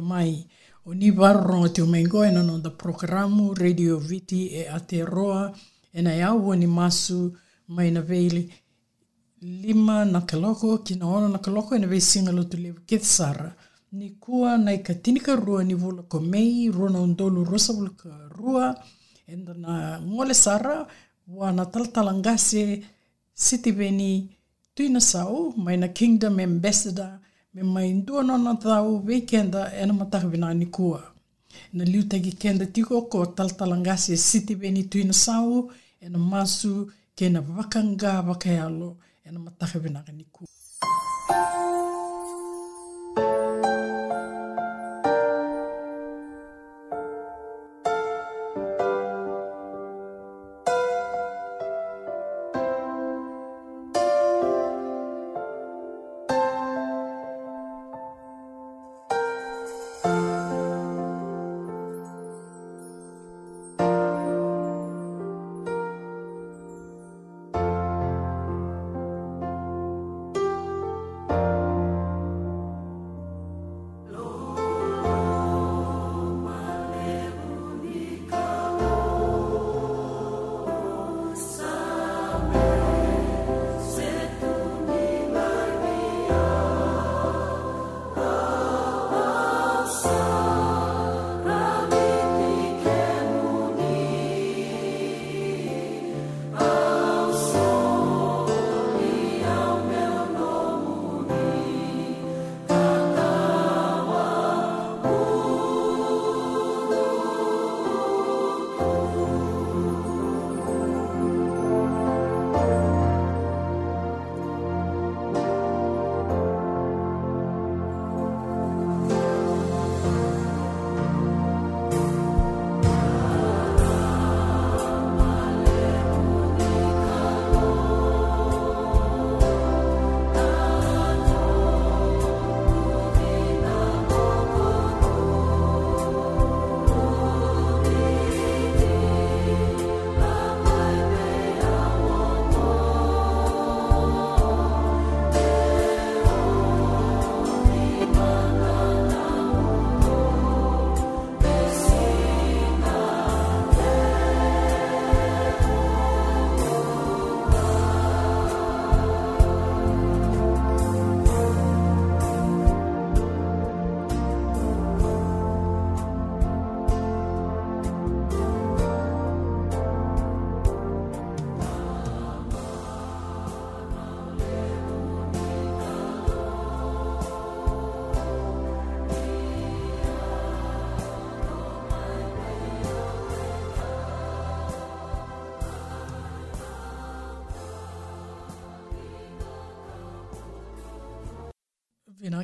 Mai. O ni varro te mengo ena no da programu radio viti e Aotearoa e na iau ni masu mai na veili lima na kaloko ki na ono na kaloko e na vei singa lotu lewa kithsara. Ni kua na i ka tinika rua ni vula ko mei rua na undolu rosa vula ka rua. E na ngole sara wa na talatalangase siti veni tuina sau mai na kingdom ambassador me mai ndua nona tau weekenda e na mataka vina ni kua. Na liu tagi kenda tiko ko taltalangasi e siti veni tuina sau e na masu ke na wakanga wakayalo e na mataka vina ni kua.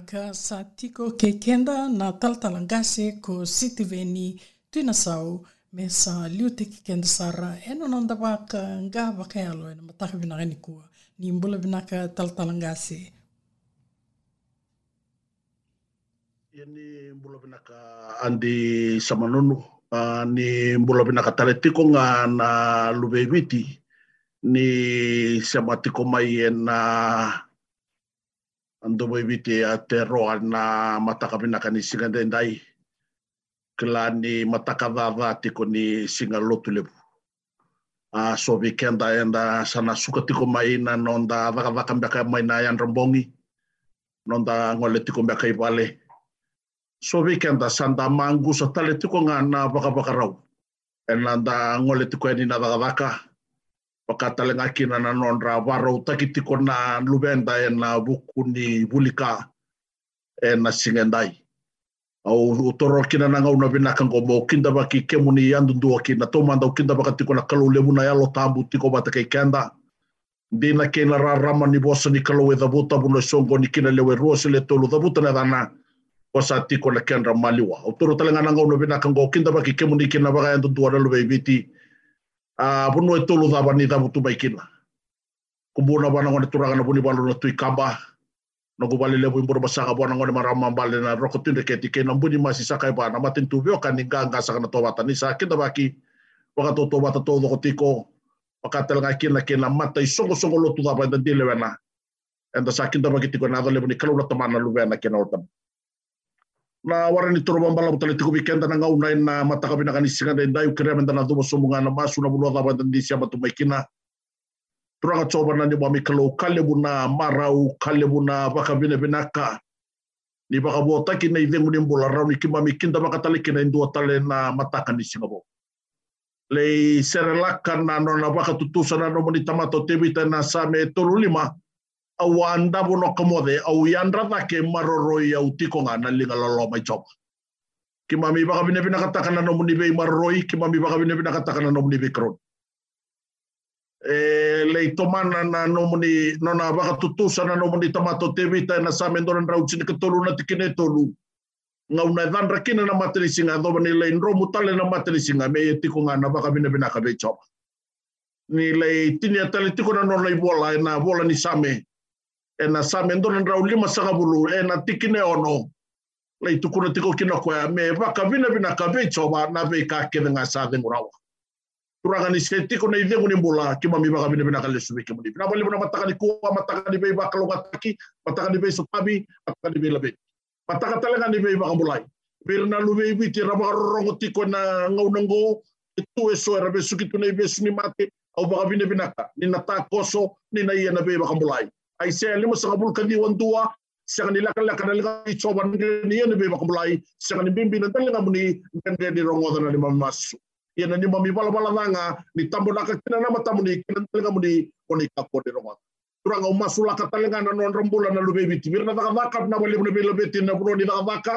Vinaka sa tiko ke kenda na taltalangase ko siti veni tuina sau me sa liu te ki kenda sara eno nanda waka nga waka alo ena mataka vinaka ni kua ni mbula vinaka taltalangase. Ia ni mbula vinaka andi samanonu uh, ni mbula vinaka tale tiko nga na luwe witi ni sama tiko mai e na ando mai vite a te roa na mataka vinaka ni singa dendai. Kila ni mataka vava tiko ni singa lotu lepu. A so vikenda enda sana suka tiko mai na nonda vaka vaka mbaka mai na yan rambongi. nonda ngole tiko mea kai pale. So weekend sanda mangu sa tale tiko ngā nā baka baka rau. E nanda ngole tiko e ni nā daka Paka tale ngā kina na nondra warau taki tiko nā lubenda e nā buku ni vulika e na singendai. Au utoro kina na ngau na vinaka ngo mo kinda baki kemuni andundua ki na tomanda o kinda baka tiko na lewu na yalo tiko bata kei kenda. Dina ke na rarama ni bosa ni kalau e songo ni kina lewe rua se le tolu dhabuta na dhana kwa sa tiko na maliwa. Utoro tale ngana ngau na vinaka ngo kinda baki kemuni kina baka andundua na. Uh, bunu e tolu dhaba ni dhabutu bai kina. Kumbuna wana ngone turanga na buni balu na tui kamba. No go vale levo imbora basaka bona ngone marama mbale na roko tunde keti ke na mbuni masi saka ba na matin tu vio kan ninga nga saka na to bata ni sa. Kinda baki waka to bata to do tiko waka tel nga kina kina mata isongo songo lo tu daba dan dile wena enda sa kinda baki tiko na levo ni kalu na tamana lu wena kina otam na wara ni toro bambala mutale tiko weekend na ngau na mata ka bina kanisinga na ndai ukere menda na dumo somunga na masu na bulwa daba dan di siapa tu mai kina. Turanga coba na ni wami kalau kale buna marau kale buna baka bine binaka ni baka bo taki na idengu ni mbola rau ni kima mi kinda baka tali kina indua tale na mataka ni singabo le serelaka na no na baka tutusa na no moni tamato tebita na same tolu lima a wanda bono kamode au uyandra da ke maroroi au tiko nga na linga lalo mai chop. Ki mami baka bine bina kataka na nomu nibe maroroi, ki mami baka bine bina kataka na nomu nibe kron. E, lei tomana na nomu ni, nona baka tutusa na nomu ni tamato te vita na sa mendoran rau chini katolu na tikine tolu. Nga unai dhanra kine na matrisi nga ni lei nromu tale na matrisi nga me e tiko na baka bine bina kabe chop. Ni lei tini atale tiko na nona bola e na bola ni same. E na sa mendoran rau lima bulu e na tikine ono. Le tukuna tiko kina koe me waka bina bina ka be chopa na be ka kene nga sa dengurawa turanga ni se tiko nei dengu ni mula ki mami baka bina bina kale subi ki muni bina bali mataka ni kuwa mataka ni bei baka longa taki mataka ni mulai birna lu bei biti raba rongo tiko na ngau nango itu eso era be suki tunai be suni mate au baka bina bina ka. Ni na ta koso ni na iya na mulai ai se lima sanga bul kadi sanga ni laka laka na laka i choba ni iya na bei baka mulai sanga ni bimbi na talenga muni ngende di rongo na ni mamasu ia na ni mami bala bala nanga ni tambo naka kina nama tamu ni kina telenga muni koni ka kode ronga turanga o masu laka talenga na non rambula na lube biti. Bir na taka vaka na wale mune beti na bro ni taka vaka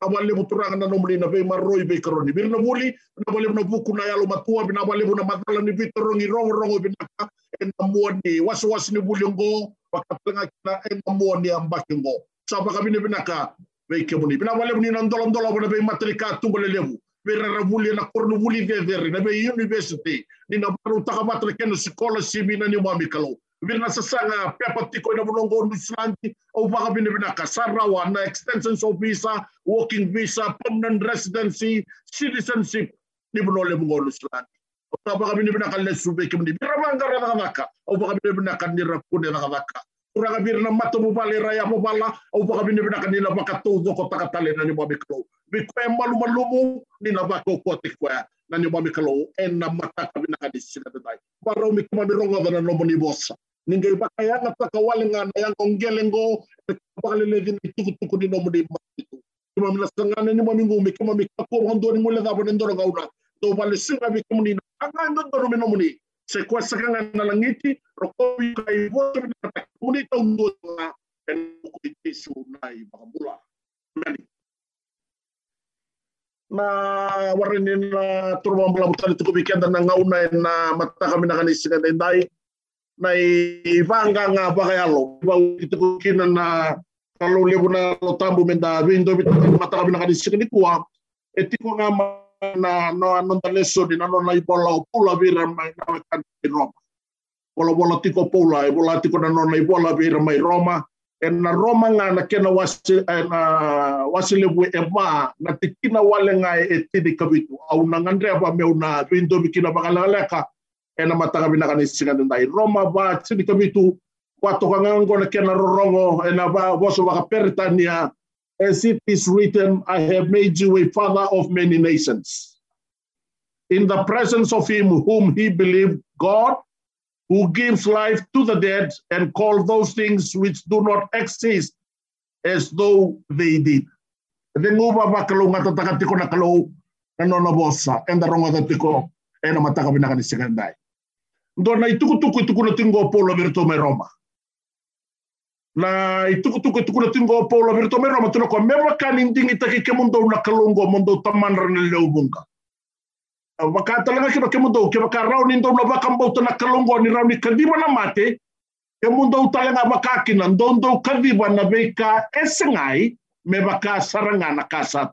na wale mu turanga na nomuli na be maroi be karoni. Bir na muli na wale na buku na yalo matua na wale na matala ni biti rongi rongo rongo binaka en na muani wasu wasu ni bulingo wakatanga kina e mamoa ni ambakengo sapa kabine pinaka vei kemuni pina wale muni na ndolo ndolo wana vei matrika tungole levu vei raravuli na kornuvuli veveri na vei university. Ni na baru taka matrika na sikola simi na ni mamikalo vei na sasanga pepa tiko ina mulongo nuslandi au vaka bine pinaka sarawa na extensions of visa working visa permanent residency citizenship. Ni mulole mungo nuslandi baka bine bina kalle sube kimni biramanga rada vaka au baka bine bina kanira kune rada vaka Uraga bir na mato mo bale raya mo bala au baka bine bina kanila baka todo ko takatale na ni mami kalau bikoe malu malumu ni na bako ko te koe na ni mami kalau en na mata ka bina kadi sina dai baro mi kuma mi ronga dana no moni bossa ninge baka ya ngata ka wale nga na yang ongelengo bakale le din tuku tuku ni no moni matitu kuma mi lasanga ni mami ngumi kuma mi ka ko hondo ni mole da bonen doro gauna do bale singa mi kuma ni anga ndo doro mi no moni se kwa sakanga na langiti roko mi kai voto na moni tau ndo na en ko itisu nai bakabula mani na warini na turma mula mutali tuku weekend na ngauna na mata kami na kanisi na dendai na ivanga nga bakayalo ba itu kina na kalau lebu na lo tambu menda vindo mata kami na kanisi ni kuwa etiko nga na, no annon da lesoni na nona i bola o pula vira mai na kanti Roma. Bola bola tiko pula e bola tiko na nona i bola vira mai Roma. E na Roma ngā na kena wasi, na wasilewe e mā na tikina wale ngā e tini kawitu. Au na ngandrea pa meu na windomi kina wakalaleka e na matanga vina kanisika nandai. Roma wā tini kawitu wā toka ngā ngona kena rorongo e na wā waso waka peritania as it is written I have made you a father of many nations in the presence of him whom he believed God who gives life to the dead and call those things which do not exist as though they did. Ngata taka tiko na kalau na nona bosa, enda ronga ta tiko e na virtu me Roma. Na ituku tuku ituku na tingo polo virtu me Roma, tuno ko mewa kanindingi taki ke mundo na kalungo mundo tamanra na leo bunga. Waka talaga ke ke mundo ke waka rau ni ndo na waka mbauta na kalungo ni rau ni na mate, ke mundo talaga waka kina ndo ndo kadima na veka esengai, me waka saranga na kasat.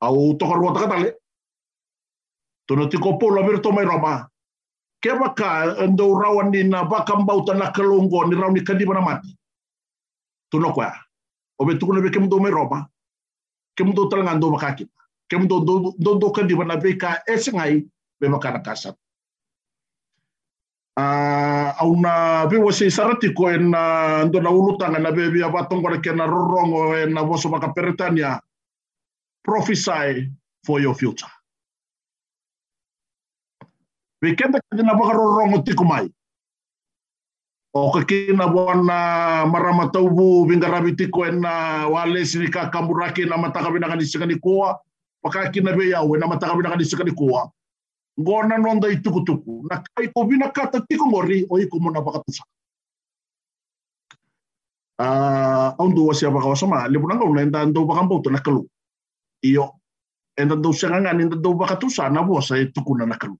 Au roma. Ke waka ndo rawan ni na waka mbauta na kalungo ni rau ni kadima na mati. Tono kwa. Obe tukuna be ke mundo mai roma. Ke mundo talanga ndo waka kita. Ke mundo ndo ndo kadima na veka esengai me waka na kasat. uh, au na viwa se sarati ko en na ndo na ulutanga na bebi abatongo ke na rorongo en na voso maka peretania prophesy for your future we kenda kenda na baka rorongo tiku mai o ka kina wana marama taubu vingarabi tiko en na wale sinika kamburaki na mataka binaka ni koa paka kina be yawe na mataka binaka ni koa ngona nonda i tukutuku. Na kai ko vina kata tiko ngori o i ko mona pakatusa. Uh, au ndu wasi abaka wasama, le bunanga una enda ndo baka mbauta na kalu. Iyo, enda ndo senganga enda ndo baka tusa na tukuna na kalu.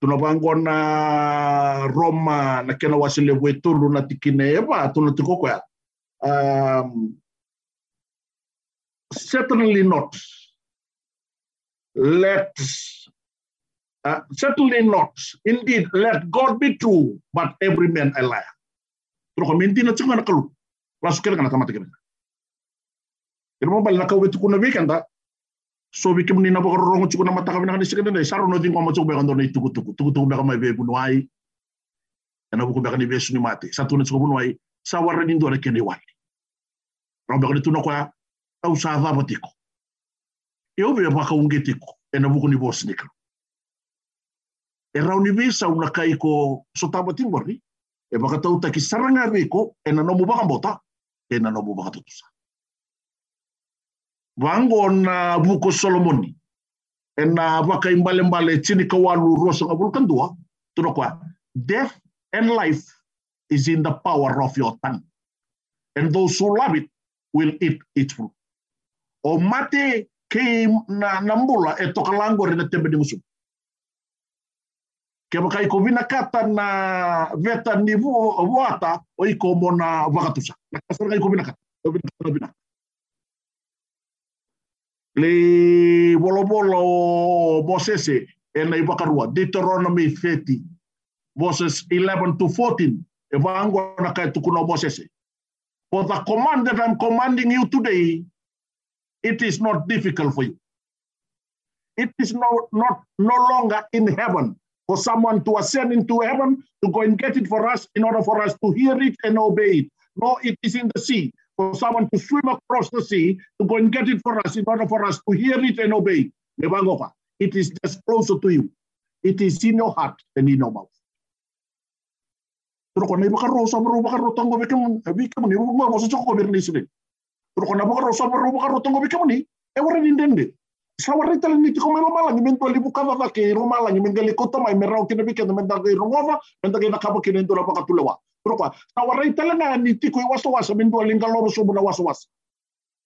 Tuna bangona Roma na kena wasi le wetulu na tikine eba, tuna tiko kwa. Um, certainly not let uh, certainly not. Indeed, let God be true, but every man a liar. Kung hindi na tsunga nakalu, lasu kira kana tamata kira. Kira mo bala kau betu kuna So bi kimni na bakar rongo tsukuna mata kami nakani sikenda dai saro no din ko matsu be kando na tuku tuku tuku tuku be be bunuai. Ena buku be kani be suni mate. Satu na tsuko bunuai. Sawara ni ndo na kende wai. Rombe kani tuno kwa au sa va botiko eu ve waka unge tiko e na vuku ni bos nika. E rau ni ko so tama timbori, e waka tau taki saranga reko e na nomu baka mbota, e na nomu baka tutusa. Wango na vuko Solomoni, na waka imbale mbale tini kawalu rosa nga vulkan dua, tuno kwa, death and life is in the power of your tongue. And those who love it will eat its fruit. O mate ke na nambula e toka lango rena tembe ni musu. Ke makai ko vina kata na veta ni vu wata o i ko mona wakatusa. Na kasar kai ko vina kata. O vina kata. Le bolo bolo Mosese e na iwakarua. Deuteronomy 30 verses 11 to 14. E vango na kai tukuna Mosese. For the command that I'm commanding you today it is not difficult for you. It is no, not no longer in heaven for someone to ascend into heaven to go and get it for us in order for us to hear it and obey it. No, it is in the sea for someone to swim across the sea to go and get it for us in order for us to hear it and obey. It is just closer to you. It is in your heart and in your mouth. Turukon ni sa malang. Pero kwa, sa wara tala na ni tiko i waso wasa, men do linga lobo so na waso wasa.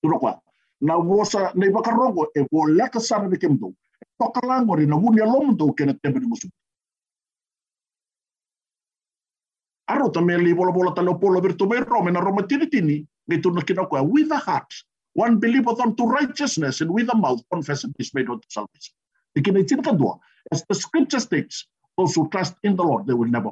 Pero kwa, na wosa na baka rongo e wo leka sana de kemdo. Toka lango ri na wunya lomdo kena tembe ni musu. Aro también li bola bola talo polo virtu me rome na roma tini tini gitu na kina kwa with the heart one believeth unto righteousness and with the mouth confession is made unto salvation. Ikina itin kadua as the scripture states those who trust in the Lord they will never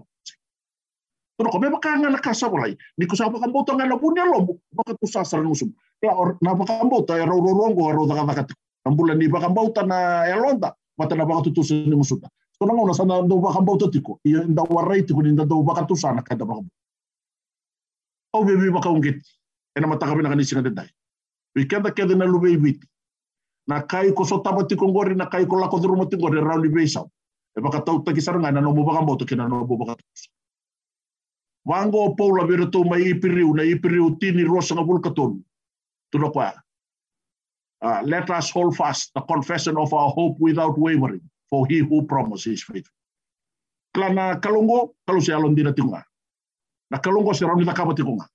forsake. Pero kung may makanga nakasawalay, ni ko sa pakambuta nga labunya lobo, baka to sasara musum. Kaya or napakambuta, ero rorongo, ero nakakatik. Ang bulan ni bakambauta na elonda, mata na baka tutusin ni musuta. So nang una sana do bakambauta tiko, iya inda waray tiko, inda do baka tusana kada bakambauta. O bebi baka unggit, ena mata kami nakanising nga deday. Wikenda keda na lubay biti. Na kai ko so taba tiko ngori, na kai ko lako durumo tiko, re rauli beisaw. E baka tau na no kina no baka. Wango paula vira tō mai ipiriu, na ipiriu tini rosanga vulkatonu. Tuna koa. Uh, let us hold fast the confession of our hope without wavering, for he who promises is faithful. Klana kalongo, kalu se alon dina tinga. Na kalongo se rauni takapa tikonga.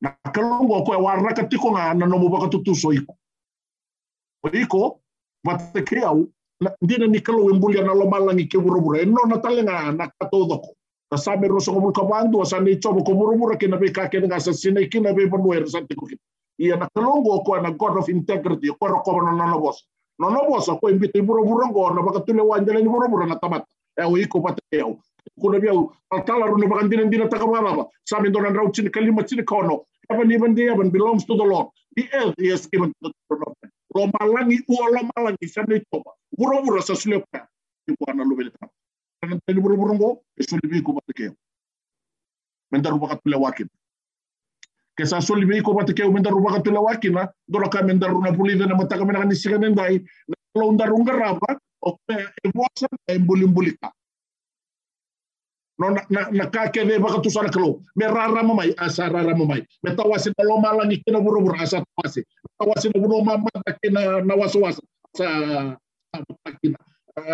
Na kalongo koe warna ka tikonga na nomu baka tutuso iko. O iko, vate ke au, dina ni kalau embulia na lomalangi ke burubura. E no na talenga na katodoko. na sa me roso komu kabandu sa ni chobo komuru mura kina be ka kina ngasa sina kina be manuer sa te kuki ia na kalongo ko na god of integrity ko ro ko no no boss no no boss ko invite buru buru ngo na baka tule wanja ni buru buru na tamat e o iko pateu kuna biau altala runa baka dina dina taka baraba sa me dona rau chin kalima chin kono heaven even the heaven belongs to the lord. The earth he has given to the children of men lo malangi u lo malangi sa ni chobo buru buru sa sule ko na lubele tamat ngo esuli bi ko pate keo. Mendaru baka tule wakin. ke sa soli me ko pate ke umenda ruba ka tula wakina dora ka menda runa pulida na mata ka mena ni siga nendai na lo undar ungaraba o pe e bosa e mbuli mbulika no na na, na ka ke de baka tusara kalo me rara mamai asa rara mamai me tawasi na lo malangi kina buru buru asa tawasi tawasi na buru mama kina na waso wasa sa kina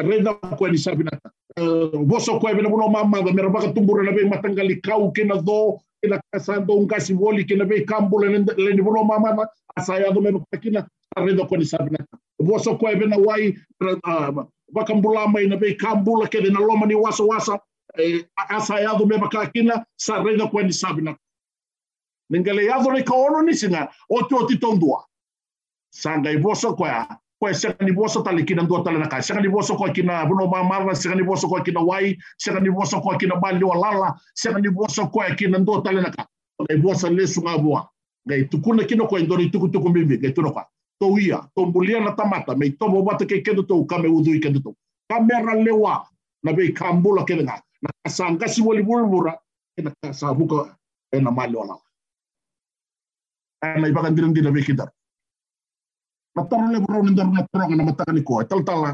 reda ko ni sabinata voso koe no mamã da mera vaka tumbura na vei matangali que na do kena kasando un gasi voli kena vei kambula a vono mamava asaiado meno na arredo koni sabina voso koe vena wai vaka mbula mai na vei kambula que na loma ni wasa wasa asaiado me vakakina sarredo koni sabina nengale yado ni ka ni singa o tu o titondua sangai voso koe koe sekani woso tale kina dua tale nakai, sekani woso koe kina vuno mamara, sekani woso koe kina wai, sekani woso koe kina bali o lala, sekani woso koe kina dua tale nakai. Ngai wosa le sunga vua. Ngai tukuna kino koe ndori tuku tuku mimi, ngai tuna koe. Tau ia, tau mbulia na tamata, mei tomo wata kei kendo tau, kame udui kendo tau. Kamera lewa, na bei kambula kenda ngai. Na kasangasi wali vulvura kena kasabuka ena mali o lala. Ana e ibakan dirindina vei. Na tara le bro ni ndaru na tronga na mataka ni ko tal tala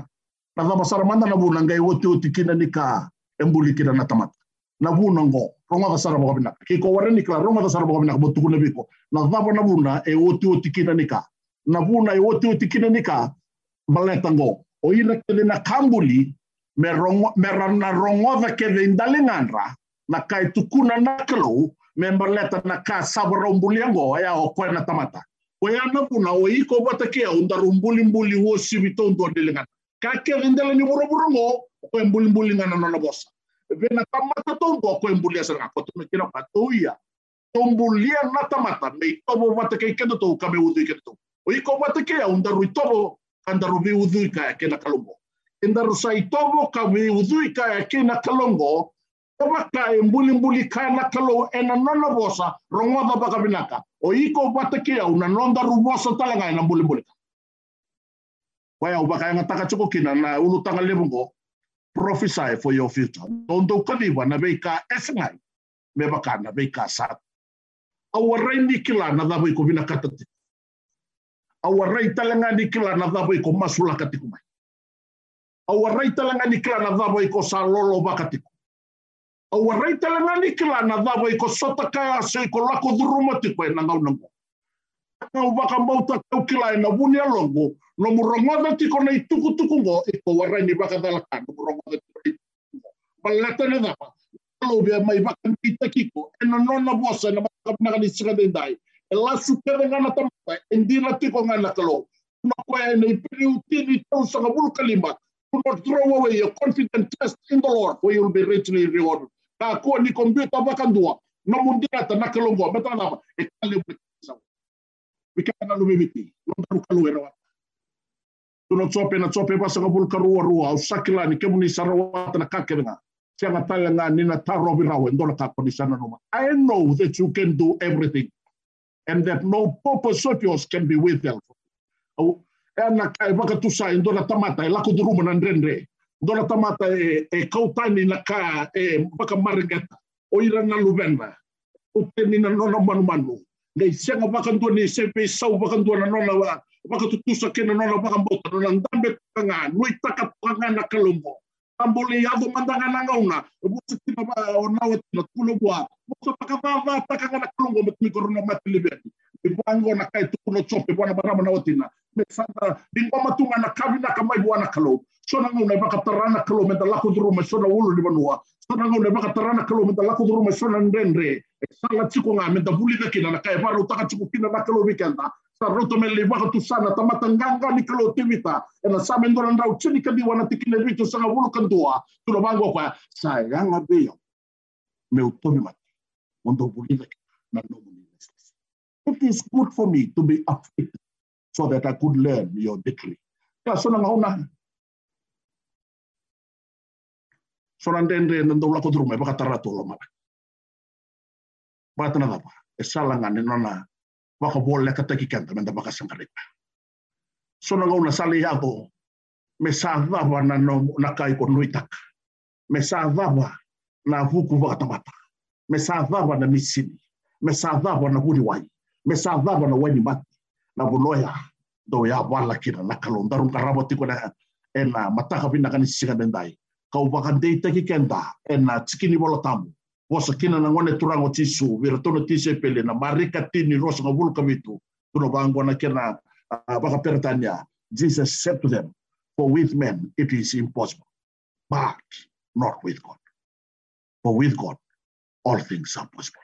na dama sara manda na buna ngai wotu oti kina ni ka embuli kina na tamat na buna ngo ronga da sara bobina ki ko wara ni kla ronga da sara bobina botu kuna biko. Na dama na buna e wotu oti kina ni ka. Na buna e wotu oti kina ni ka maleta ngo o ina ke na kambuli me rongo me rana rongo da ke de indalingandra na kai tukuna na klo me maleta na ka sabra umbuli ngo ya o na tamata Ko e ana puna o i ko wata ke au ndaru mbuli mbuli huo siwi tōndu. Ka ke rendele ni buruburu ngō, ko e mbuli mbuli ngana nona bosa. Vena tamata tōndu ko e mbuli asa ngā. Ko tume kira patoia. Tombulia na tamata. Mei tobo wata ke i kenda tōu ka me udu i kenda tōu. O i ko wata ke au ndaru i tobo ka ndaru vi udu i kaya kena kalongo. E ndaru sa i tobo ka vi udu i kaya kena kalongo. Oba ka e mbuli mbuli ka na kalo e na nona bosa rongo da baka binaka. O iko bata kia una nonda rubosa talanga e na mbuli mbuli. Waya uba ka ngataka choko kina na ulu tanga lebungo prophesy for your future. Tondo kaliwa na bei ka esengai me baka na bei ka sat. Awarai ni kila na dabo iko bina katati. Awarai talanga ni kila na dabo iko masula katikumai. Awarai talanga ni kila na dabo iko sa lolo bakatiku. O warai talanga ni kila na dhawa i ko sota kai ase i ko lako dhuruma ti koe na ngau nango. Ngau waka mauta kau kila e na wuni alongo, no murongoda ti ko nei tuku tuku ngo, i ko warai ni waka dhalaka, no murongoda ti ko nei tuku ngo. Malata na dhawa, alo bia mai waka ni ta kiko, e na nona bosa na maka pinaka ni sika dendai, e lasu kere ngana tamata, e ndira ti ko ngana kalo, na koe nei periu tini tau sanga bulu kalima, do not throw away your confident trust in the Lord, for you will be richly rewarded. Ka ko ni komputa bakandua no mundia ta na na e sa wika na lu na ba sa bul karu rua o sakila ni na na nga. Ni na bi ndola ka ko ni no i know that you can do everything. And that no purpose of yours can be withheld ana kai baka tu sa ndola tamata e lako duruma na ndrendre dola tamata e, e kautani na ka e baka marigata o ira na luvena o teni na nona manu manu ngai senga baka ndua ni sepe sau baka ndua na nona wa baka tutusa kena nona baka mbota nona ndambe kanga nui taka panga na kalumbo ambole yado mandanga nanga una mo se tina ba ona wa tina kulo bua mo so paka va va taka kana kulongo mo timi korona mati libeti ibango na kai tu no chope bwana barama na bingo matunga na kabina kamai bwana kalo kalo me sona ni kalo me sona e sala tiko nga me na kina na taka tiko kina na kalo sa roto me nganga ni kalo timita e na ndau chini kadi wana tikine vitu sanga kandua bango kwa sa yanga beyo me utomi mati mondo buli na kina na nomu ni It is good for me to be afflicted so that I could learn your decree. Ya na nahi. Sona ndende nando la kodru me baka tarato lo mala. Bata na dapa. E sala ngane nona baka bolle ka taki kanta menda. Sona ngauna sali yago me sa dava na no na kai ko nuitak. Me sa dava na vuku baka tamata. Me sa dava na misini. Me sa dava na huri wai me sa vava na wani mati na buloya do ya wala kina na kalon darun karabo tiko na ena mataka bina kani singa dendai kau baka deita ki kenda ena tikini bola tamu. Wosa kina na ngone turango tisu tono tise pele na marika tini rosa nga vulu kavitu tuno bango na kena uh, baka peretania Jesus said to them for with men it is impossible but not with God. For with God all things are possible.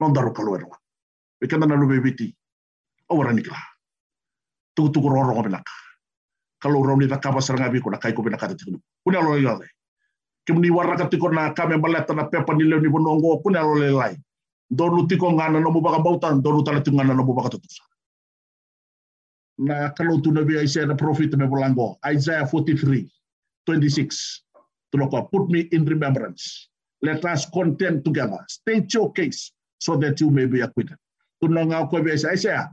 Kaluerwa Bikanda na lube biti. Awara nikla. Tuku Kalau rom ni takaba seranga bi ko na kai ko binaka tiku. Kuna lo yale. Kimni warra ka tiko na kame baleta na pepa ni leuni bonongo kuna lo lelai. Donu tiko ngana no mubaka bautan, donu tala tiko ngana no mubaka tutusa. Na kalau tu nabi Isaiah na prophet me bolango. Isaiah 43, 26. Tuloko, put me in remembrance. Let us contend together. State your case so that you may be acquitted tunanga ko isa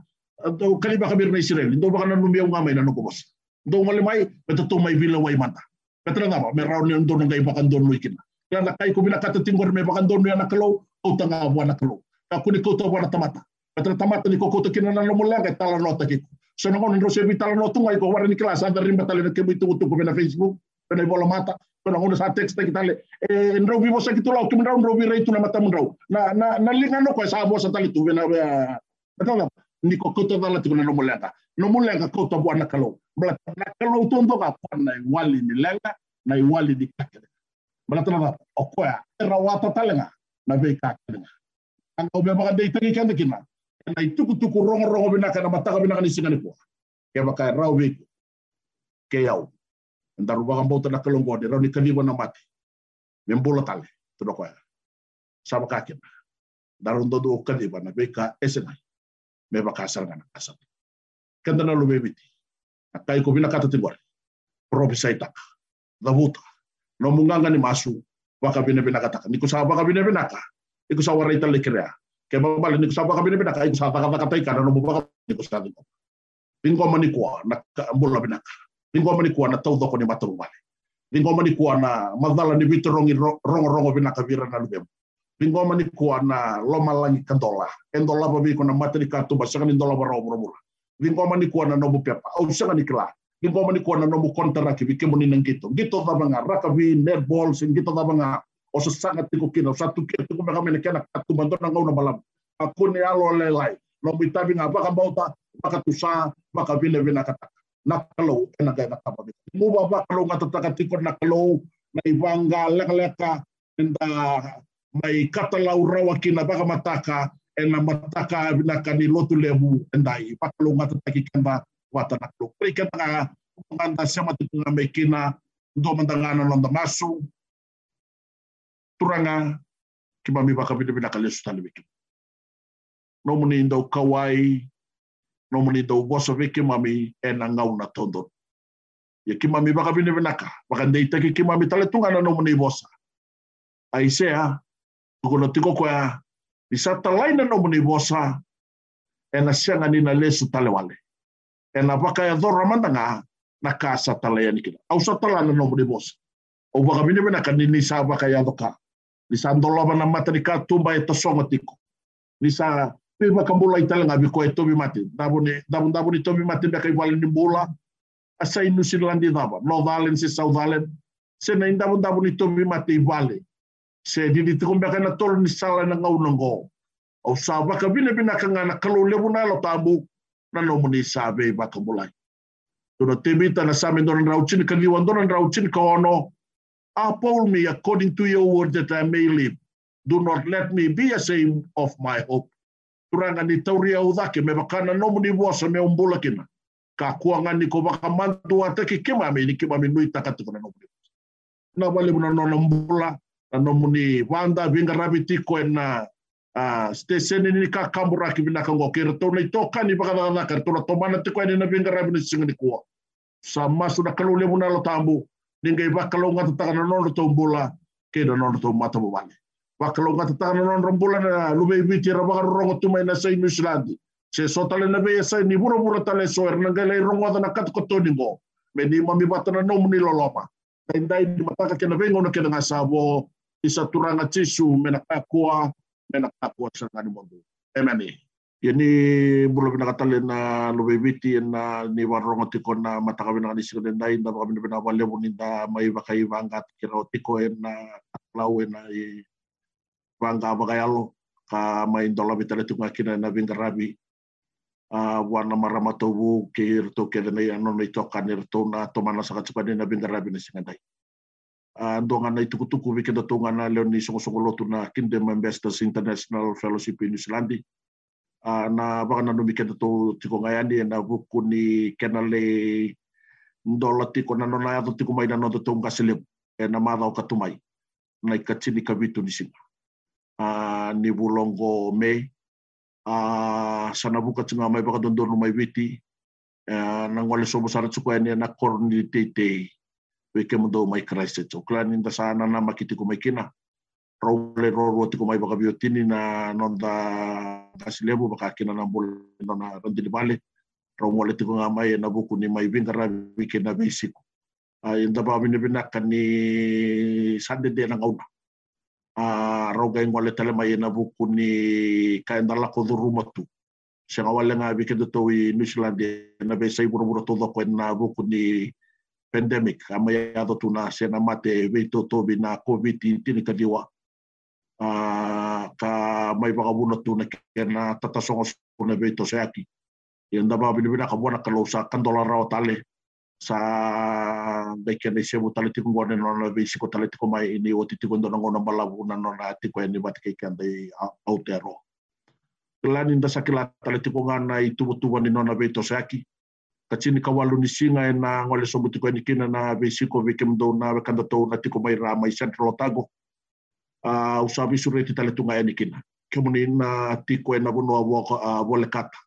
do kali ba kabir na Israel do ba kana numia nga may nanu ko bos do mali mai beto to mai vila way mata. Beto nga ba me raw ni do ngay bakan don luikin kaya na kay ko bina kata tingor me bakan don na kalo o tanga wa na kalo ka kuni ko to wa tamata. Beto tamata ni ko ko to kinana no mulang kay tala nota ki so no no se vitala no tungai ko wara ni kelas anda rimba tale ke bitu tu ko na Facebook pena bola mata. Pena ngono sa text kita le e ndro vivo sa kitulo kim ndro ndro vi reitu na mata ndro na na na linga no ko sa bo sa tali tu vena betul ni ko koto dala tu na no no mulenga ko to bwana kalo bla na kalo to ndo ka na wali ni lenga na wali di kakere bla tana o ko ya era wata talenga na be kakere ang obe baka dei tagi kan kina na ituku tuku rongo rongo bina kana mataka bina kana singani ko ke baka raw be ke yau ndaru baka mbota na kalongo de raw ni kaliwa na mati. Membola tale to ko ya. Sama kakin daru ndo do kaliwa na be ka esenai me baka sarga na kanda na lo bebiti akai ko bina kata tigor profesa itaka davuta. No munganga ni masu. Baka bina bina kata. Ni ko sa baka bina bina ka? Iku warai tale krea ke babal ni ko sa baka bina bina ka? Iku sa baka kata ikana no baka ni ko ko bingo mani ko na mbola bina ka. Bingo mani ko na tau doko ni mataru wale mani ko na madala ni bitorongi rongo rongo bina ka vira na lubem bingo mani ko na loma kandola endola babi ko na materi ka tuba. Sanga ni dola bingo mani ko na nobu pepa au sanga ni kla bingo mani ko na nobu kontara ki bike moni nang gitu gitu ta banga raka vi netball sing gitu ta banga o so sanga tiko kino satu ke tiko mega mene kena katu bantu na ngau na balam. Aku ni alo lelai no bitabi nga baka bauta baka tusa baka vile vina kata na kalau kena ga na kapa mu baba kalau ngata taka tiko na kalau na ibanga leka leka enda mai kata lau rawa kina baka mataka e na mataka vina kani lotu lebu endai pakalo ngata taki kamba wata na klo pri kata nga nganda sama tiku nga mai kina ndo mandangana londa masu turanga kima mi baka vina vina kalesu tali wiki. No muni ndo kawai no muni ndo boso wiki mami e na ngau na tondo. Ya kima mi baka vina vina ka baka ndei taki kima mi tale tungana no muni bosa. Aisea Tukono tiko koa i sa talaina no muni bosa e na sianga ni na lesu tale wale. E na waka e dhora mandanga na ka sa talaya ni kina. Au sa talana no muni bosa. O waka mine mena ka ni sa waka ya dhoka. Ni sa ndolova na mata tumba e tiko. Ni sa pe waka mula i tale ngabi ko e tobi mati. Dabu ni, dabu, dabu ni tobi mati beka i wale ni mula. Asa inu Sri Landi dhaba. North Island si South Island. se na inda mo dabu ni tomi mate i vale se di di tukum beka na tolu ni sala na ngau na ngo o sa waka bine bina ka ngana kalau lebu na lo tabu na no mo ni sa be baka mulai Tuna te mita na sa mendona rauchini ka liwa ndona rauchini ka ono uphold me according to your word that I may live. Do not let me be ashamed of my hope. Turanga ni tauria udake me bakana nomu ni wasa me umbula kina. Ka kuanga ni ko baka mantu kima me ni kima me nui takatu kona nomu ni wasa. Na wale muna nona mbula na nomu ni wanda vinga rabi tiko e na uh, station ni ka kambura ki bina kango kira tona i toka ni baka na e na vinga rabi ni singa ni kuwa. Sa masu na kalule muna lo tambu wakalau ngata takana nono tau mbula ke na nono tau takana nono mbula na lube ibiti ra waka rongo tumai na sa New Zealand. Se so tale na ni bura tale so er nangai lai rongo na kat ko toni ngo. Me ni mami bata na nomu ni loloma. Dai dai di mataka ke na vengo na ke na isa turanga tisu me na kakua me na kakua sa ngani mo. Emani. Ini bulu bina katale na lobe biti na ni warongo tiko na mataka bina ni sikone na inda baka bina bina wale mo ninda mai baka i vanga kira tiko e na atlau e na i vanga baka yalo ka mai ndola bitale tunga kina na vinga rabi a wana marama tobu ke irto ke na i ano na itoka ni irto na tomana saka tsukani na rabi na. Uh, ndonga na itukutuku wiki da tunga na leo ni songo-songo lotu na Kingdom Investors International Fellowship in New Zealand uh, na baka na numi kena to tiko ngai na ni kena le ndola tiko na nona ato tiko mai na nota tong kasilip e na o katumai na i katini ni singa uh, ni bulongo me uh, sana buka tinga mai baka dondor mai viti uh, na ngole sobo sara tsuko ani na wikemdo mai Christchurch Auckland inda sana na makiti ko mai kina. Role roro ti ko mai baka biotini na nonda tasilebu baka kina na bol na randili bale rongole ti ko nga mai na buku ah, ni mai bingara wikena basic. Uh, inda ba mini bina kani sande de na ngauna uh, ah, roga ingole tele mai na buku ni kaenda la ko rumatu. Sanga wala nga wikenda to eh, New Zealand eh, na be sai buru buru to do ko na buku ni pandemic. Ya do tuna se na mate veito to bi na covid tini ka diwa uh, ka mai baka buna tuna ke na tata songo na veito se aki yang da babi bina ka bona kalau sa kandola raw tale. Sa dai ke ne se butale tiku ngone no na be siko tale tiku mai ini o tiku ndo ngona malabu na no na tiku ni bat ke kan dai autero Kelani nda sakila tale tiku ngana itu butu ni nona veito se aki kachini ka walu ni singa e na ngole so buti ko ni kina na be siko be kem do na kanda to na tiko mai ra mai central otago. A uh, usabi sure ti tale tunga ni kina kemu ni na tiko e na bono avo a vole kata.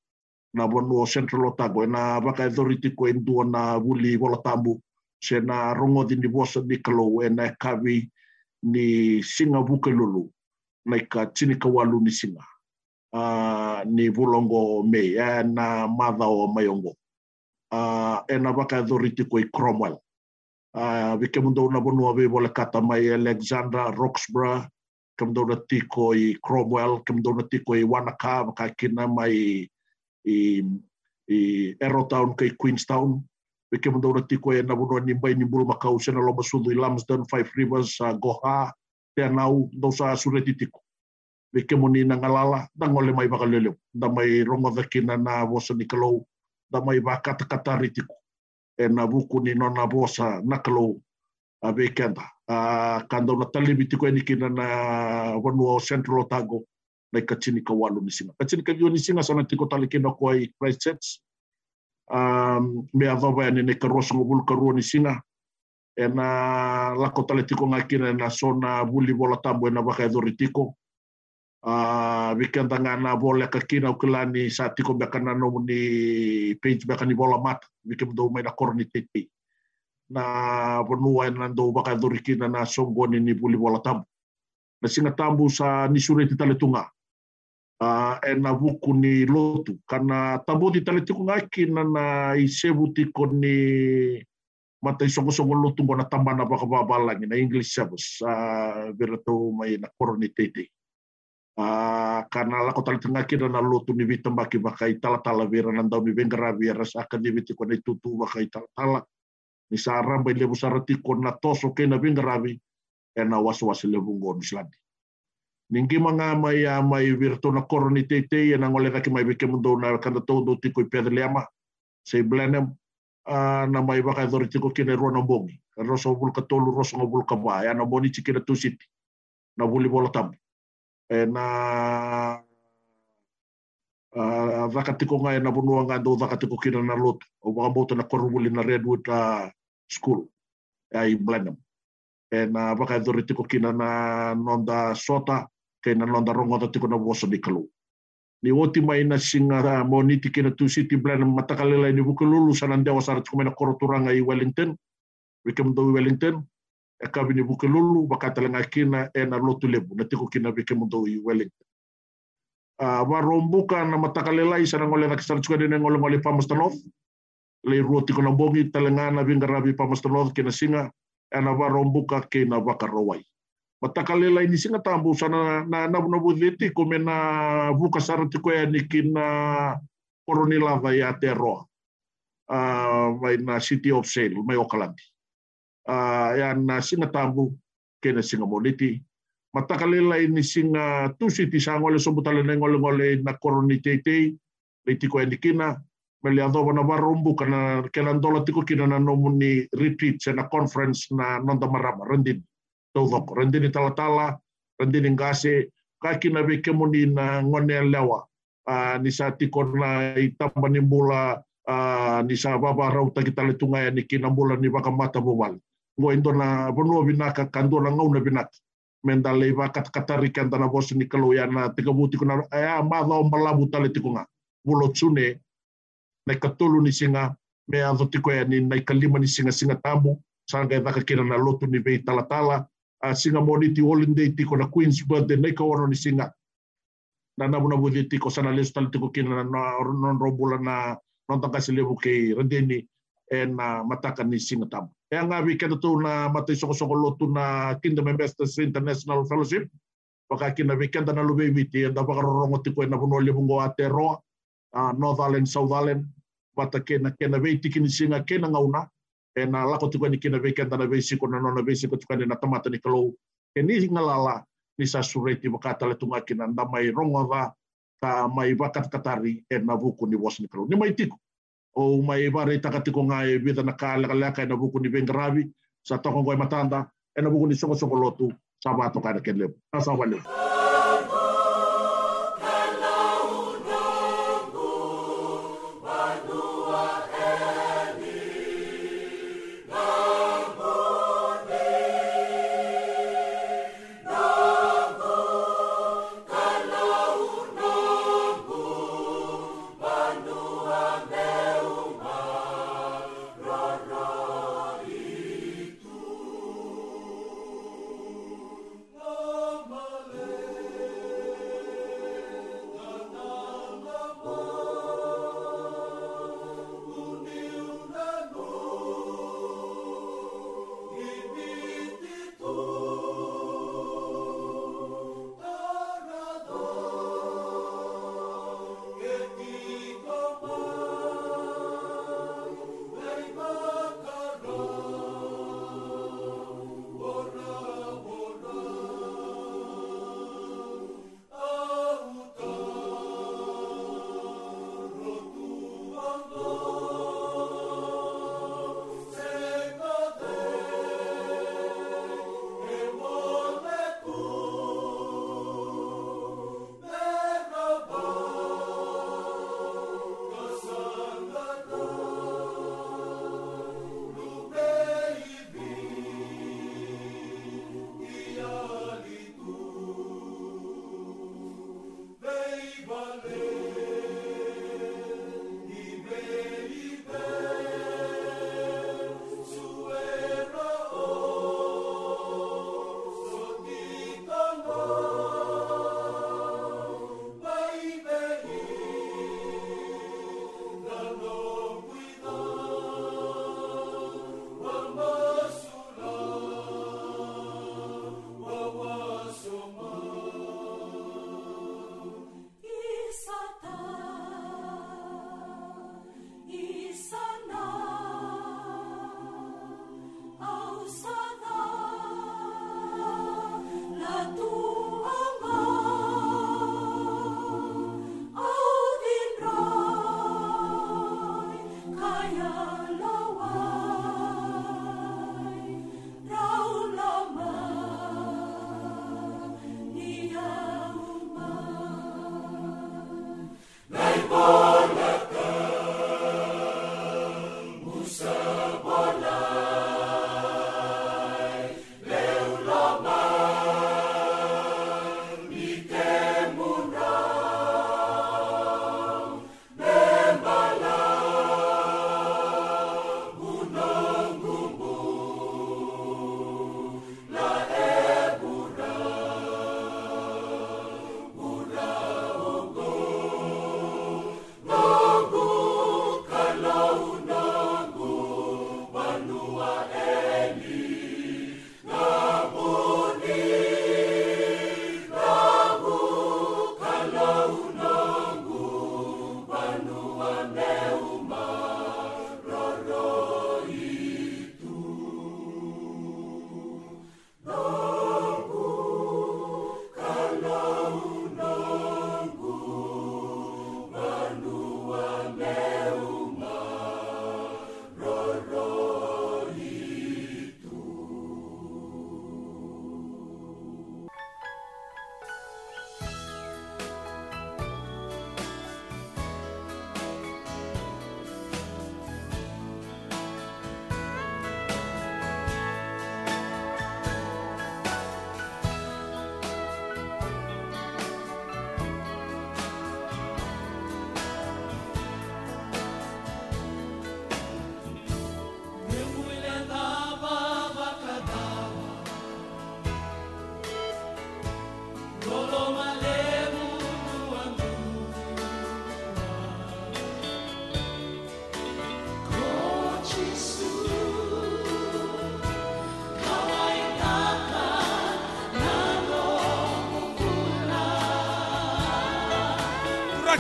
Na bono central otago. E na baka riti ko endu na buli vola tambu. Se na rongo di ni bosa ni kalo e na kavi ni singa buke lulu. Na ka tini ka walu ni singa uh, ni volongo me e na madha o mayongo uh, e na waka authority ko i Cromwell. Uh, vi ke mundo na bonua vi vole kata mai Alexander Roxburgh, ke mundo na tiko i Cromwell, ke mundo na tiko i Wanaka, waka kina mai i, i Aerotown ke Queenstown, vi ke mundo na tiko e na bonua ni mai ni mulu makau sena lo masudu i Lumsden, Five Rivers, uh, Goha, te anau, do sa sureti tiko. Vi ke muni na ngalala, na ngole mai waka leleo, na mai rongo da kina na vosa ni da mai wa kata kata ritiko e na buku ni nona bosa nakalo a weekenda a kanda na talibi tiko e nikina na wanu o central otago na kachini ka walu ni singa. Kachini ka ni singa sana tiko tali kina ko ai Christchurch um me avava ane ne karosa ngobul karuo ni singa. E na lako tali tiko ngakina na sona buli bola tambo e na tiko uh, weekend nga na bola ka kina ukulani sa tiko beka na no ni page beka ni bola mat weekend do mai na korni tete na bonua na do baka dori kina na songo ni buli bola tambu. Na singa tambu sa ni sure ti tale tunga uh, e na ni lotu. Kana tambu ti tale tiko ngaki na na i sebu tiko ni mata i songo songo lotu na tambana baka babalangi na English service uh, vera to mai na tete Uh, karena lako tali tengah kira na lotu ni vitam baki bakai tala tala vera nan dau mi vengara vera sa akan ni viti kone tutu bakai tala tala ni sa ramba levu saratiko na toso ke na vinga ravi e na waso wasi levu ngo ni slandi. Ningi manga mai a mai virto na koroni te te e na ngole raki mai vike mundo na kanda tau do tiko i pēde leama se blenem na mai waka e dhori tiko kine rua na bongi. Ka rosa o vulka tolu rosa wā e na moni tiki na tu siti na vuli bola tamu. Na uh, wakatiko ngai na bunua ngā do wakatiko kina na lotu. O waka na korumuli na Redwood uh, School. E i Blenheim. E na waka e tiko kina na nonda sota, ke na nonda rongo tiko na woso ni kalu. Ni oti mai na singa uh, mo niti kina tu city Blenheim matakalela ni bukululu sa nandewa sa ratiko na koroturanga i Wellington. Wikam do i Wellington. E kawi ni bukululu, wakatalenga kina e na lotu lebu. Na tiko kina wikam do i Wellington. Uh, warombuka na matakalela isa na ngole nakisar chuka dine ngole ngole pamastanov le ruoti kona bongi talengana vinga rabi pamastanov kina singa. Ana warombuka ke na wakarowai matakalela ini singa tambu sana na na na buka sarati ko ya nikina koronila va ya terro uh, vai na city of sale mai okalandi ya na singa tambu ke na singa moniti matakalela ini singa tusi ti sa ngole so butale ne ngole ngole na koroni tei le tiko e kina me le ado na barumbu kana kena ndola kina na nomuni retreat na conference na nonda marama rendin tau doko rendin tala tala rendin ngase ka kina be kemuni na ngone lewa uh, ni sa na i tamba ni mula uh, ni sa baba rau ta kita le tunga ni kina mula ni baka mata bowal ngo indo na bonua binaka kando na ngau na binaka menda leva kat katari kan tana bos ni kalau ya na tika buti kuna ya ma do malabu tale tikunga bulo tsune na katulu ni singa me ado tiko ya ni na kalima ni singa singa tamu sanga ya ka kira na lotu ni be tala tala a singa moniti holiday tiko na queen's birthday na ka wono ni singa. Na na buna budi tiko sana lesu tale tiko kina na non robula na non taka selebu ke rendeni e na mataka ni singa tamu kaya nga wikend tu na mati sokosokolo tu na Kingdom Investors International Fellowship. Waka kina wikend na lube witi na wakarorongo tiko na puno le bungo ate ah, roa. North Island, South Island. Wata kena kena weiti kini singa kena ngauna. Eh, e na lako tiko ni kina wikend na weisi kona nona weisi ko tuka ni na tamata ni kalau. Kini eh, ngalala ni sa sureti wakata le tunga kina ndamai rongo ta mai wakat katari eh, e na vuku ni wasni kalau. Ni mai tiko ou mai bare i takati ko ngai e eh, vita na kāla ka laka e na buku ni vengravi, sa toko ngoi matanda, e na buku ni soko soko lotu, sa vato kāna ke lepo. Asa walepo.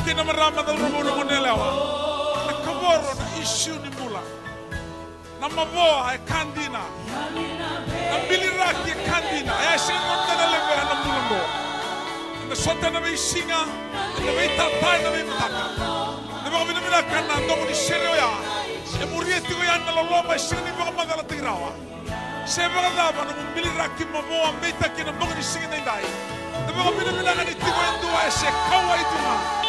tina marama da rubu no monelewa na kaboro na ishu ni mula. Na mavoa e kandina. Na biliraki e kandina. E shinonda na levera na mulango na sota na veisinga na veitatai na veitaka na vakamina mina kana ndogo ni shereo ya e murieti go yana loloma e shini vakamagala tigrawa se vakadava na mubiliraki mavoa veitaki na ndogo ni singa na idai na vakamina mina kana itigo e ndua e se kaua i tuma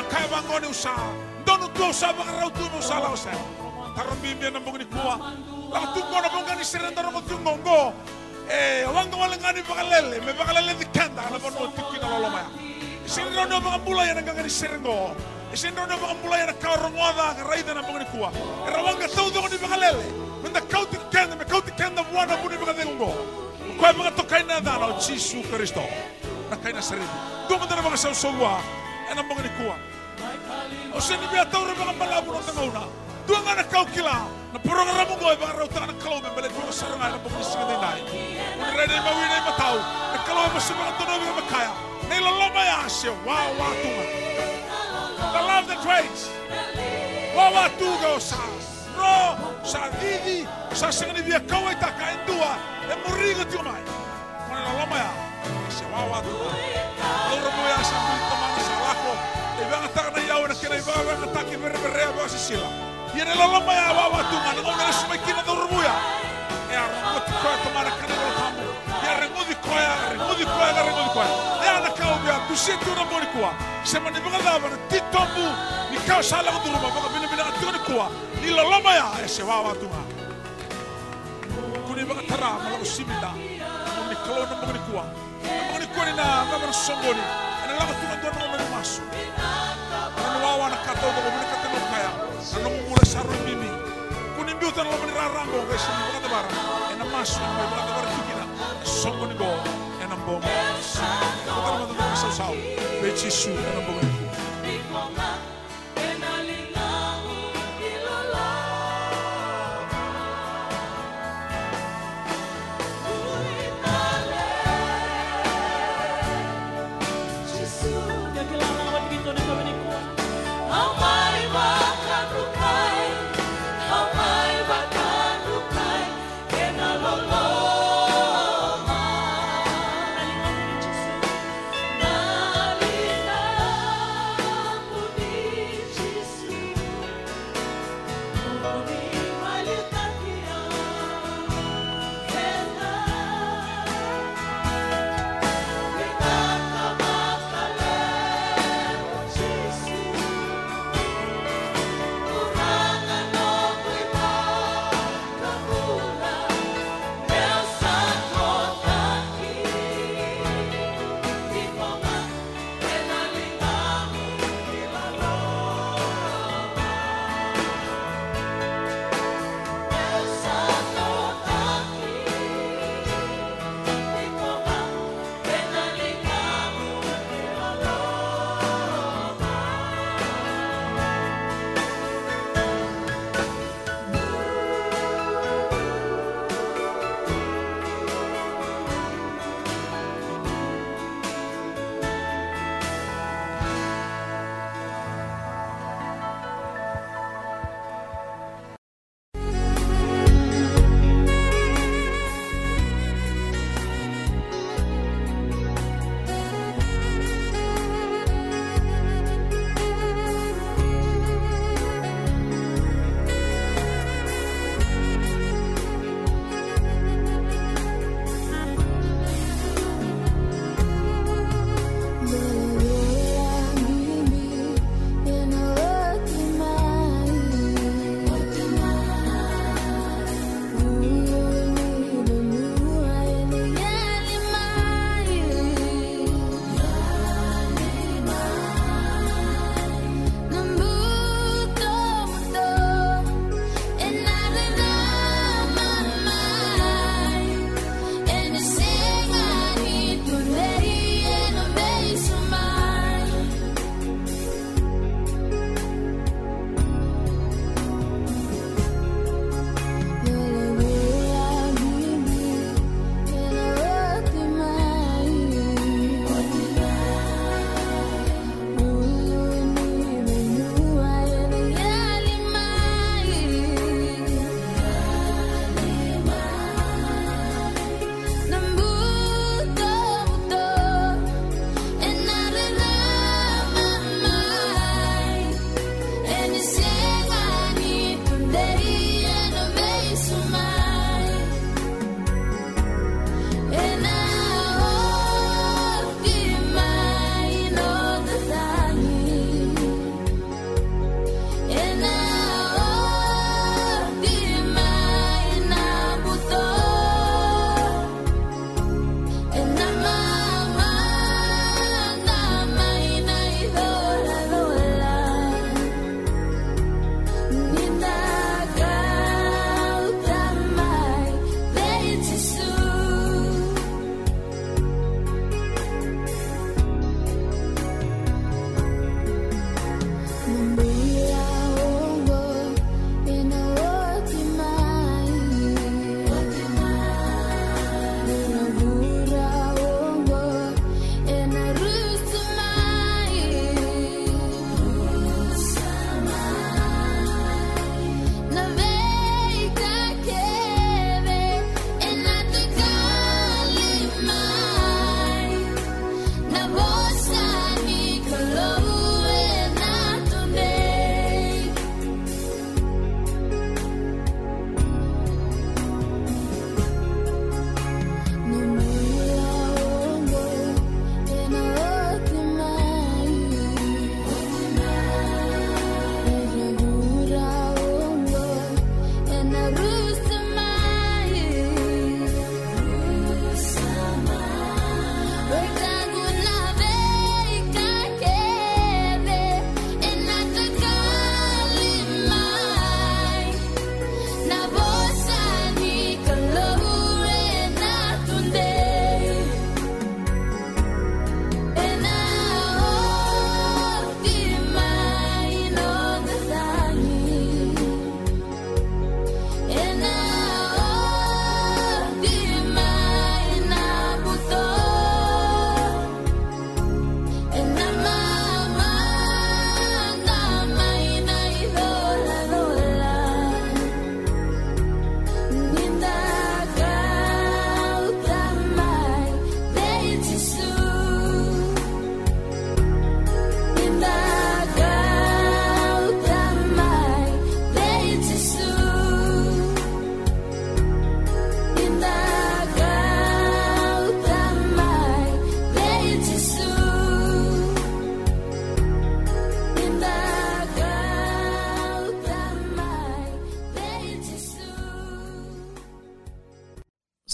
Nuna kaya bango ni usa. Dono tu usa baka rau tu usa la usa. Taron bimbi na bugni kuwa. La tungo na bunga ni serenda rongo tungo ngo. Eh, wanga wala ngani baka lele. Me baka lele di kanda. Na bono tiki na lolo maya. Isin rono baka bula ya nga ngani serengo. Isin rono baka bula ya na kau rongoda raida na bugni kuwa. Era wanga tau dongo ni baka lele. Menda kau ti kenda, me kau ti kenda wana buni baka dengo. Koe baka tokai na dana o Jisu Kristo. Na kai na seredi. Duma dana baka sa usogwa. Bugni kuwa. o se ni mea taura mga malabu ng tangauna. Doon nga nakaw kila na programu ko ay baraw ta ng kalaw may balik mga saranay ng pagkising na inay. Kung rin ay mawin ay mataw, na kalaw ay masimang ang tanaw ng makaya. Na ilalama ya siya, wawatungan. The love that waits. Wawatuga o sa ro, sa didi, sa sangani via kawai ta kaindua, e morigo ti mai. Kung ilalama ya, siya wawatungan. Loro mo ya siya, kung ito man sa lako, ibang tangan kena ibawa na taki bere bere ba sisila. Yere la lama ya bawa tu man ngona na suma kina da urbuya. Ya rungo ti koya ta mara na tu ti sala la se tu Ano wawa na kato ko mini katano kaya. Ano mo mula sa ro mimi. Kunin biu tan lo mani rarango ko sa mga tabara. E na masu na mga tabara tikina. Songo ni go e na bongo. Ko tan mo na sa e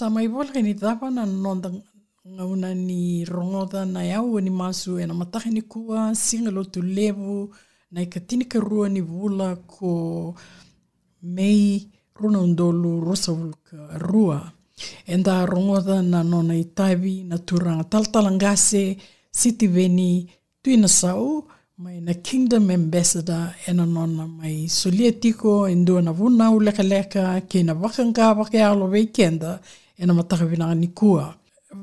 Sa mai wala ni tapa na nonda ngauna ni rongoda na iau ni masu e na matake ni kua singa lotu levu na i ka tinika rua ni vula ko mei runa undolu rosa vulka rua. E nda rongoda na nona i taivi na turanga taltalangase siti veni tuina sau mai na Kingdom Ambassador e na nona mai solia tiko e ndua na vunau leka leka ke na wakanga wake alo weekenda e na mataka vinanga ni kua.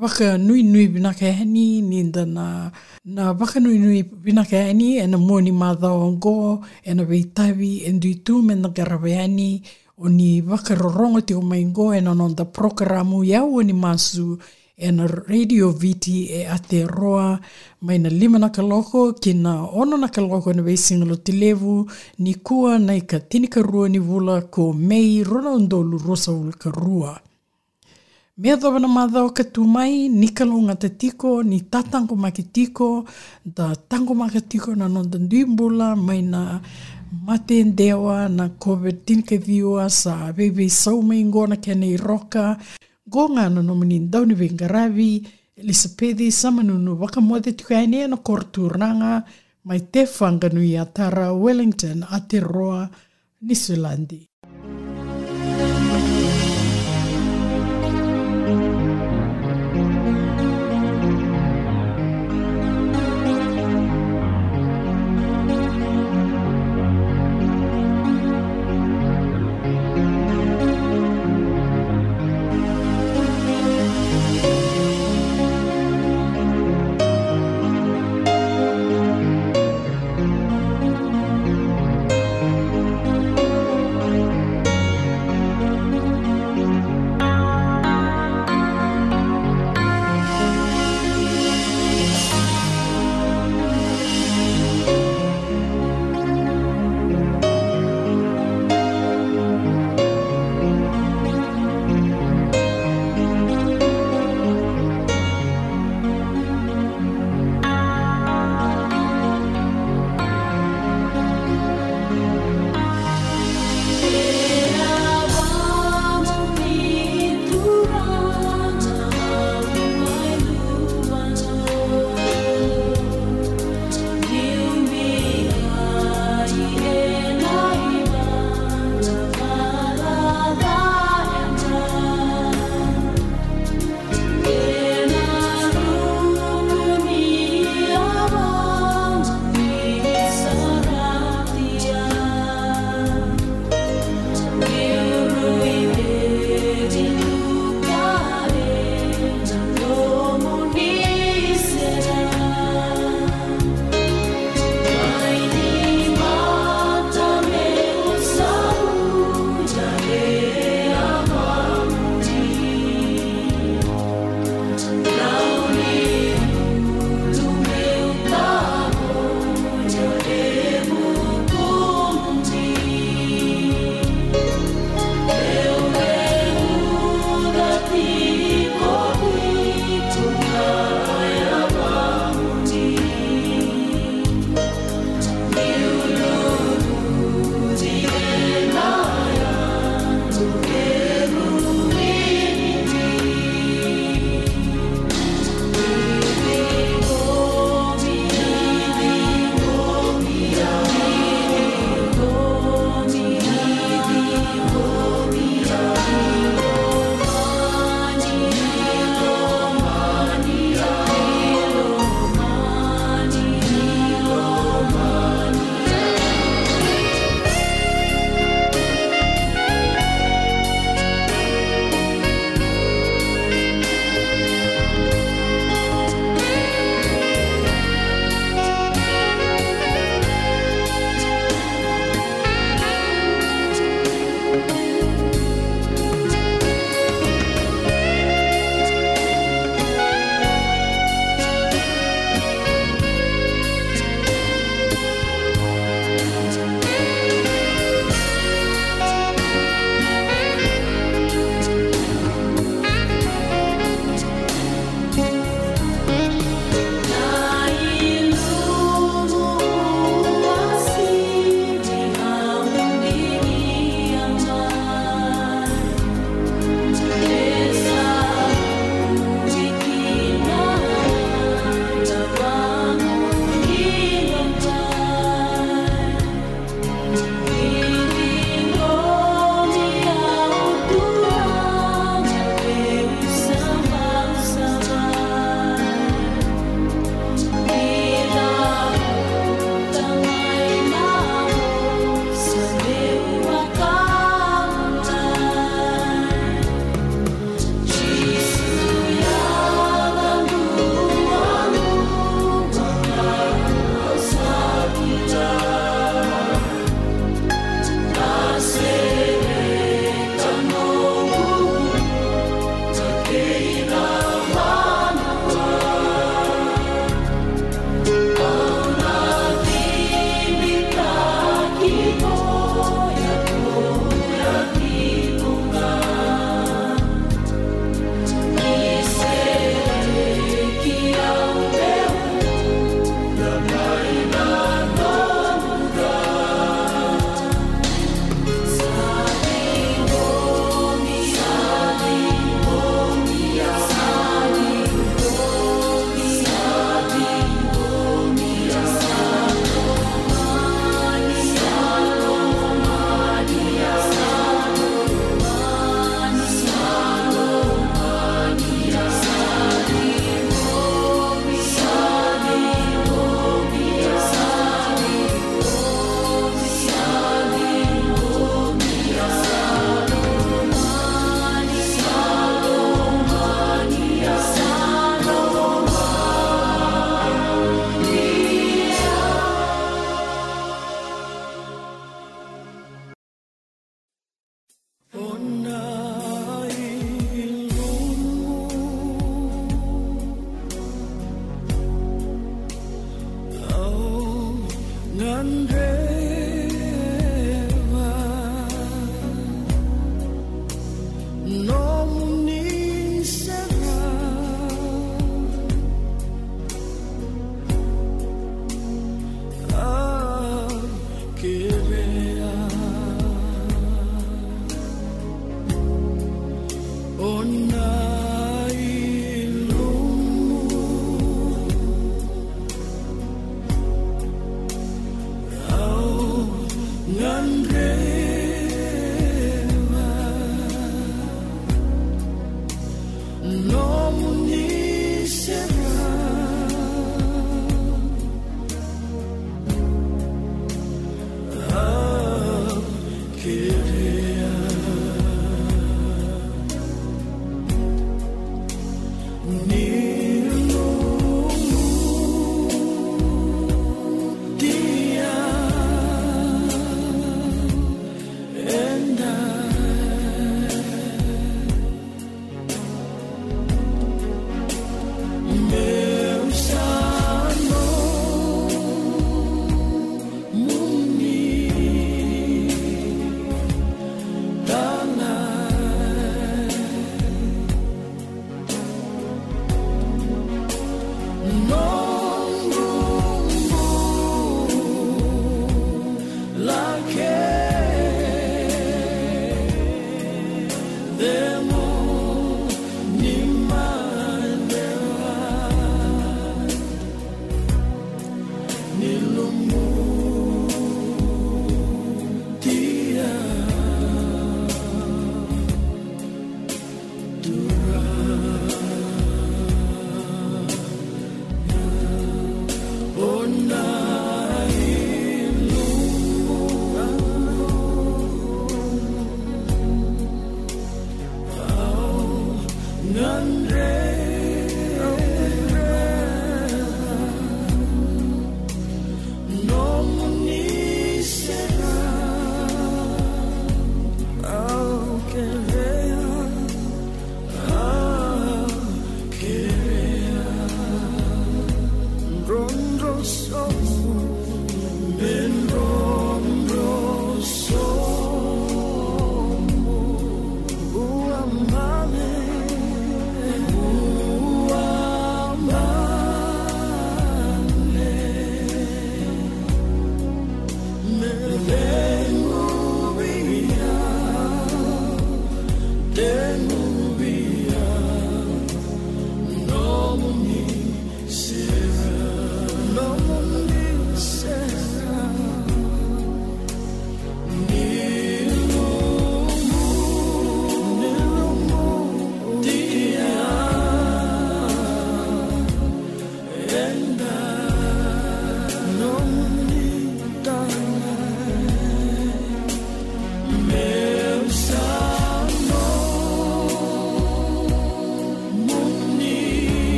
Waka nui nui vinaka e ni nda na, na waka nui nui vinaka e hani e na moni madhao ango e na veitavi e ndui tu me na garawe hani o ni waka rorongo te o mai ngo e na nonda programo iau o ni masu e na radio viti e Aotearoa mai na lima na kaloko ki na ono na kaloko na weisinga lo te levu ni kua na ka tinika rua ni vula ko mei rona undolu rosa ulka rua. Mea tawana ke tu mai ni kalunga te tiko, ni tātango ma ke tiko, da tango ma ke tiko na non tan dūmbula, mai na mate ndewa, na COVID-19 ke viua, sa bebe saumai ngona ke nei roka, gonga na no nomini ndauni vengaravi, Elisabedi samanunu wakamode tukaine na korturanga, mai te whanganui a tara Wellington a te roa, Nisulandi. Thank you.